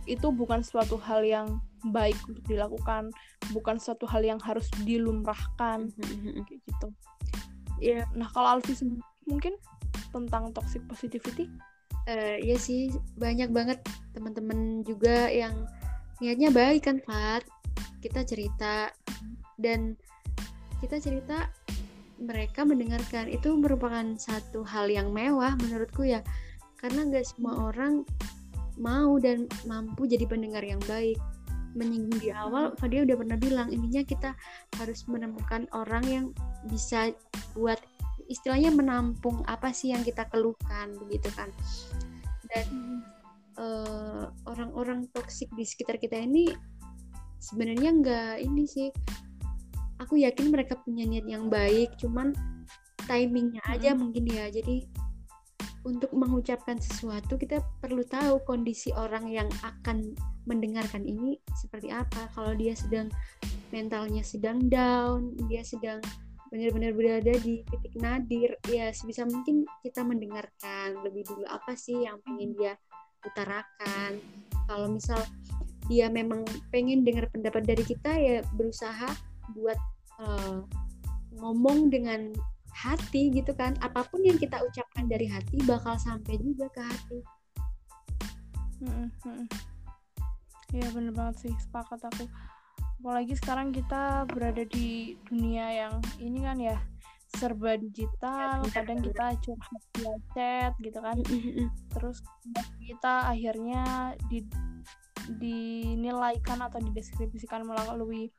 itu bukan suatu hal yang baik untuk dilakukan, bukan suatu hal yang harus dilumrahkan mm-hmm. kayak gitu. Ya, yeah. nah kalau Alfi mungkin tentang toxic positivity? Uh, ya sih banyak banget teman-teman juga yang niatnya baik kan Fat kita cerita dan kita cerita mereka mendengarkan. Itu merupakan satu hal yang mewah menurutku ya. Karena nggak semua orang mau dan mampu jadi pendengar yang baik. Menyinggung di awal Fadia udah pernah bilang intinya kita harus menemukan orang yang bisa buat istilahnya menampung apa sih yang kita keluhkan begitu kan. Dan uh, orang-orang toksik di sekitar kita ini sebenarnya nggak ini sih aku yakin mereka punya niat yang baik cuman timingnya aja hmm. mungkin ya. Jadi untuk mengucapkan sesuatu kita perlu tahu kondisi orang yang akan mendengarkan ini seperti apa. Kalau dia sedang mentalnya sedang down dia sedang benar-benar berada di titik nadir ya sebisa mungkin kita mendengarkan lebih dulu apa sih yang pengen dia utarakan. Kalau misal dia memang pengen dengar pendapat dari kita ya berusaha buat uh, ngomong dengan hati gitu kan. Apa pun yang kita ucapkan dari hati bakal sampai juga ke hati. Iya bener banget sih. Sepakat aku. Apalagi sekarang kita berada di dunia yang ini kan ya serba digital. Ya, kadang kita curhat via chat gitu kan. Terus kita akhirnya di dinilaikan atau dideskripsikan melalui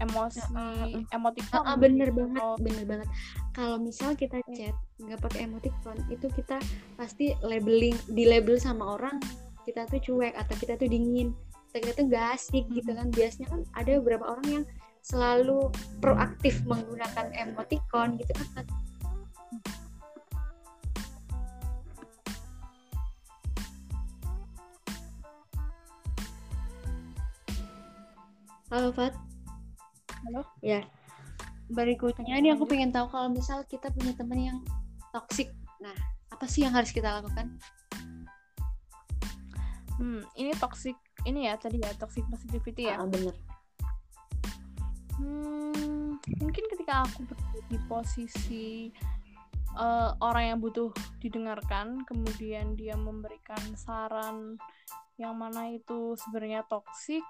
emosi uh, emoticon. Uh, uh, bener banget oh. bener banget. Kalau misal kita chat nggak pakai emoticon itu kita pasti labeling di label sama orang kita tuh cuek atau kita tuh dingin. Kita tuh gak asik gitu kan. Biasanya kan ada beberapa orang yang selalu proaktif menggunakan emoticon gitu kan Halo Fat Halo? Ya. Berikutnya ini aku pengen tahu kalau misal kita punya teman yang toxic. Nah, apa sih yang harus kita lakukan? Hmm, ini toxic ini ya tadi ya toxic positivity ya. Ah, bener. Hmm, mungkin ketika aku berada di posisi uh, orang yang butuh didengarkan, kemudian dia memberikan saran yang mana itu sebenarnya toxic.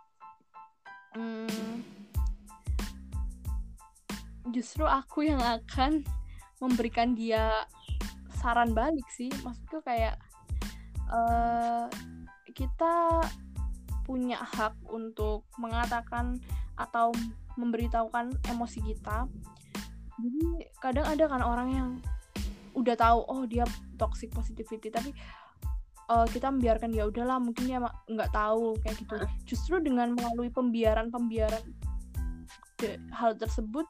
Hmm, justru aku yang akan memberikan dia saran balik sih. Maksudku kayak uh, kita punya hak untuk mengatakan atau memberitahukan emosi kita. Jadi kadang ada kan orang yang udah tahu oh dia toxic positivity tapi uh, kita membiarkan dia udahlah mungkin dia nggak tahu kayak gitu. Justru dengan melalui pembiaran pembiaran hal tersebut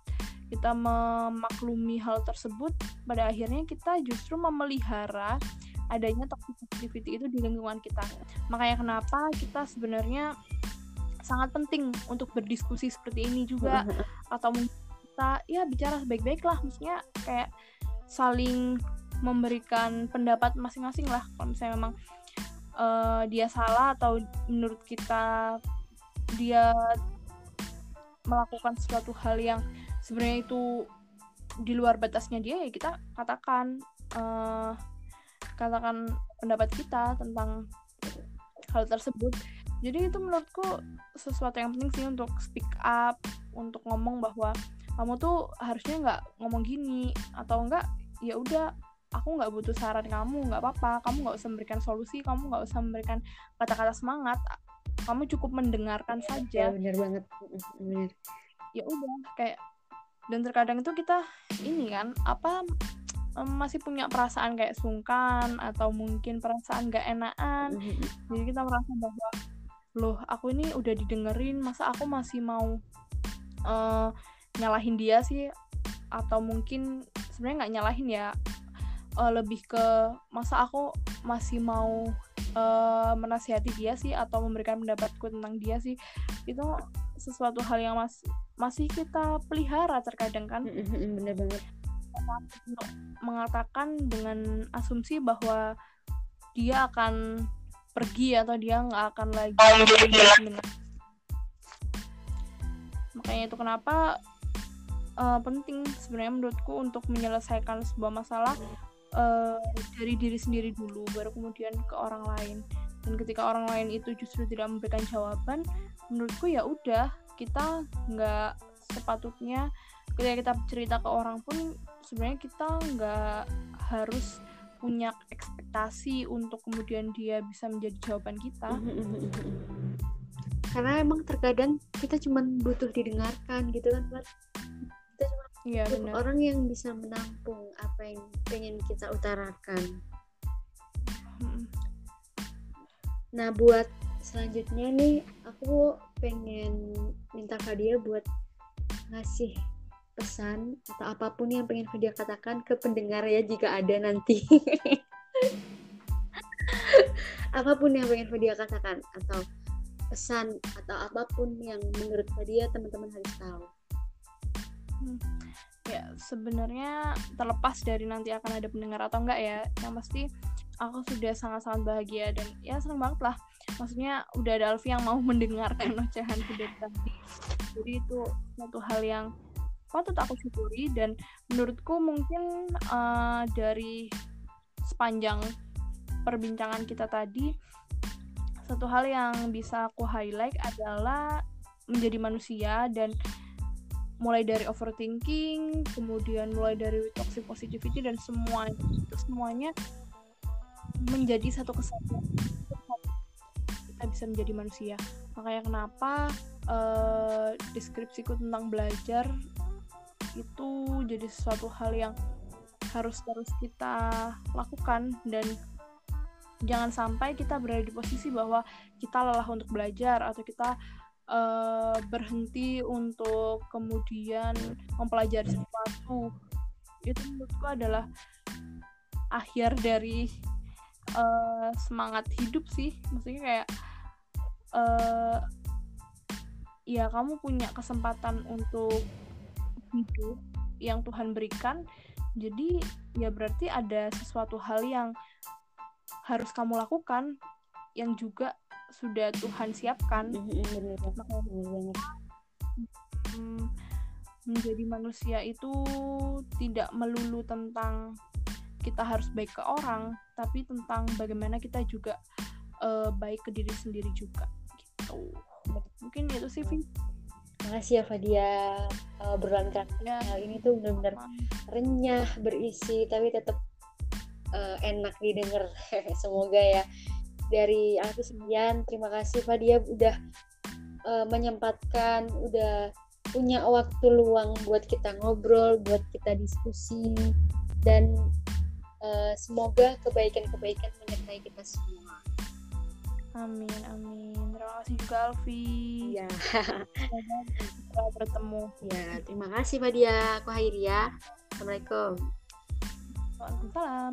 kita memaklumi hal tersebut pada akhirnya kita justru memelihara adanya toxic positivity itu di lingkungan kita. Makanya kenapa kita sebenarnya sangat penting untuk berdiskusi seperti ini juga. Atau kita ya bicara baik-baik lah. Maksudnya kayak saling memberikan pendapat masing-masing lah. Kalau misalnya memang uh, dia salah atau menurut kita dia melakukan suatu hal yang sebenarnya itu di luar batasnya dia ya kita katakan uh, katakan pendapat kita tentang hal tersebut. Jadi itu menurutku sesuatu yang penting sih untuk speak up untuk ngomong bahwa kamu tuh harusnya nggak ngomong gini atau enggak ya udah aku nggak butuh saran kamu nggak apa-apa. Kamu nggak usah memberikan solusi kamu nggak usah memberikan kata-kata semangat. Kamu cukup mendengarkan saja. Ya, benar banget. Benar. Ya udah kayak dan terkadang itu kita ini kan apa masih punya perasaan kayak sungkan atau mungkin perasaan gak enakan. Mm-hmm. jadi kita merasa bahwa loh aku ini udah didengerin masa aku masih mau uh, nyalahin dia sih? Atau mungkin sebenarnya nggak nyalahin ya uh, lebih ke masa aku masih mau uh, menasihati dia sih atau memberikan pendapatku tentang dia sih? Itu sesuatu hal yang mas masih kita pelihara terkadang kan. Bener banget. Untuk mengatakan dengan asumsi bahwa dia akan pergi atau dia nggak akan lagi makanya itu kenapa uh, penting sebenarnya menurutku untuk menyelesaikan sebuah masalah uh, dari diri sendiri dulu baru kemudian ke orang lain. Dan ketika orang lain itu justru tidak memberikan jawaban menurutku ya udah kita nggak sepatutnya ketika kita cerita ke orang pun sebenarnya kita nggak harus punya ekspektasi untuk kemudian dia bisa menjadi jawaban kita. Karena emang terkadang kita cuma butuh didengarkan gitu kan Pak. Kita cuma iya, benar. orang yang bisa menampung apa yang pengen kita utarakan. Nah buat selanjutnya nih aku pengen minta Fadia buat ngasih pesan atau apa pun yang pengen Fadia katakan ke pendengar ya jika ada nanti apa pun yang pengen Fadia katakan atau pesan atau apa pun yang menurut Fadia teman-teman harus tahu hmm. ya sebenarnya terlepas dari nanti akan ada pendengar atau enggak ya yang pasti aku sudah sangat-sangat bahagia dan ya senang banget lah maksudnya udah ada Alfi yang mau mendengarkan ocehan dari tadi. Jadi itu satu hal yang patut aku syukuri dan menurutku mungkin uh, dari sepanjang perbincangan kita tadi satu hal yang bisa aku highlight adalah menjadi manusia dan mulai dari overthinking kemudian mulai dari toxic positivity dan semua itu semuanya menjadi satu kesatuan kita bisa menjadi manusia. Makanya kenapa uh, deskripsiku tentang belajar itu jadi sesuatu hal yang harus terus kita lakukan dan jangan sampai kita berada di posisi bahwa kita lelah untuk belajar atau kita uh, berhenti untuk kemudian mempelajari sesuatu. Itu menurutku adalah akhir dari uh, semangat hidup sih. Maksudnya kayak uh, ya kamu punya kesempatan untuk hidup yang Tuhan berikan. Jadi ya berarti ada sesuatu hal yang harus kamu lakukan yang juga sudah Tuhan siapkan. Hmm, menjadi manusia itu tidak melulu tentang kita harus baik ke orang tapi tentang bagaimana kita juga uh, baik ke diri sendiri juga gitu mungkin itu sih Vi Makasih ya Fadia. Uh, Ya. hal ini tuh benar-benar renyah berisi tapi tetap uh, enak didengar. Semoga ya. Dari aku sekian terima kasih Fadia udah uh, menyempatkan udah punya waktu luang buat kita ngobrol buat kita diskusi dan uh, semoga kebaikan-kebaikan menyertai kita semua Amin, amin. Terima kasih juga Alfi. ya kita bertemu. ya terima kasih Fadia aku akhiri ya Assalamualaikum Waalaikumsalam.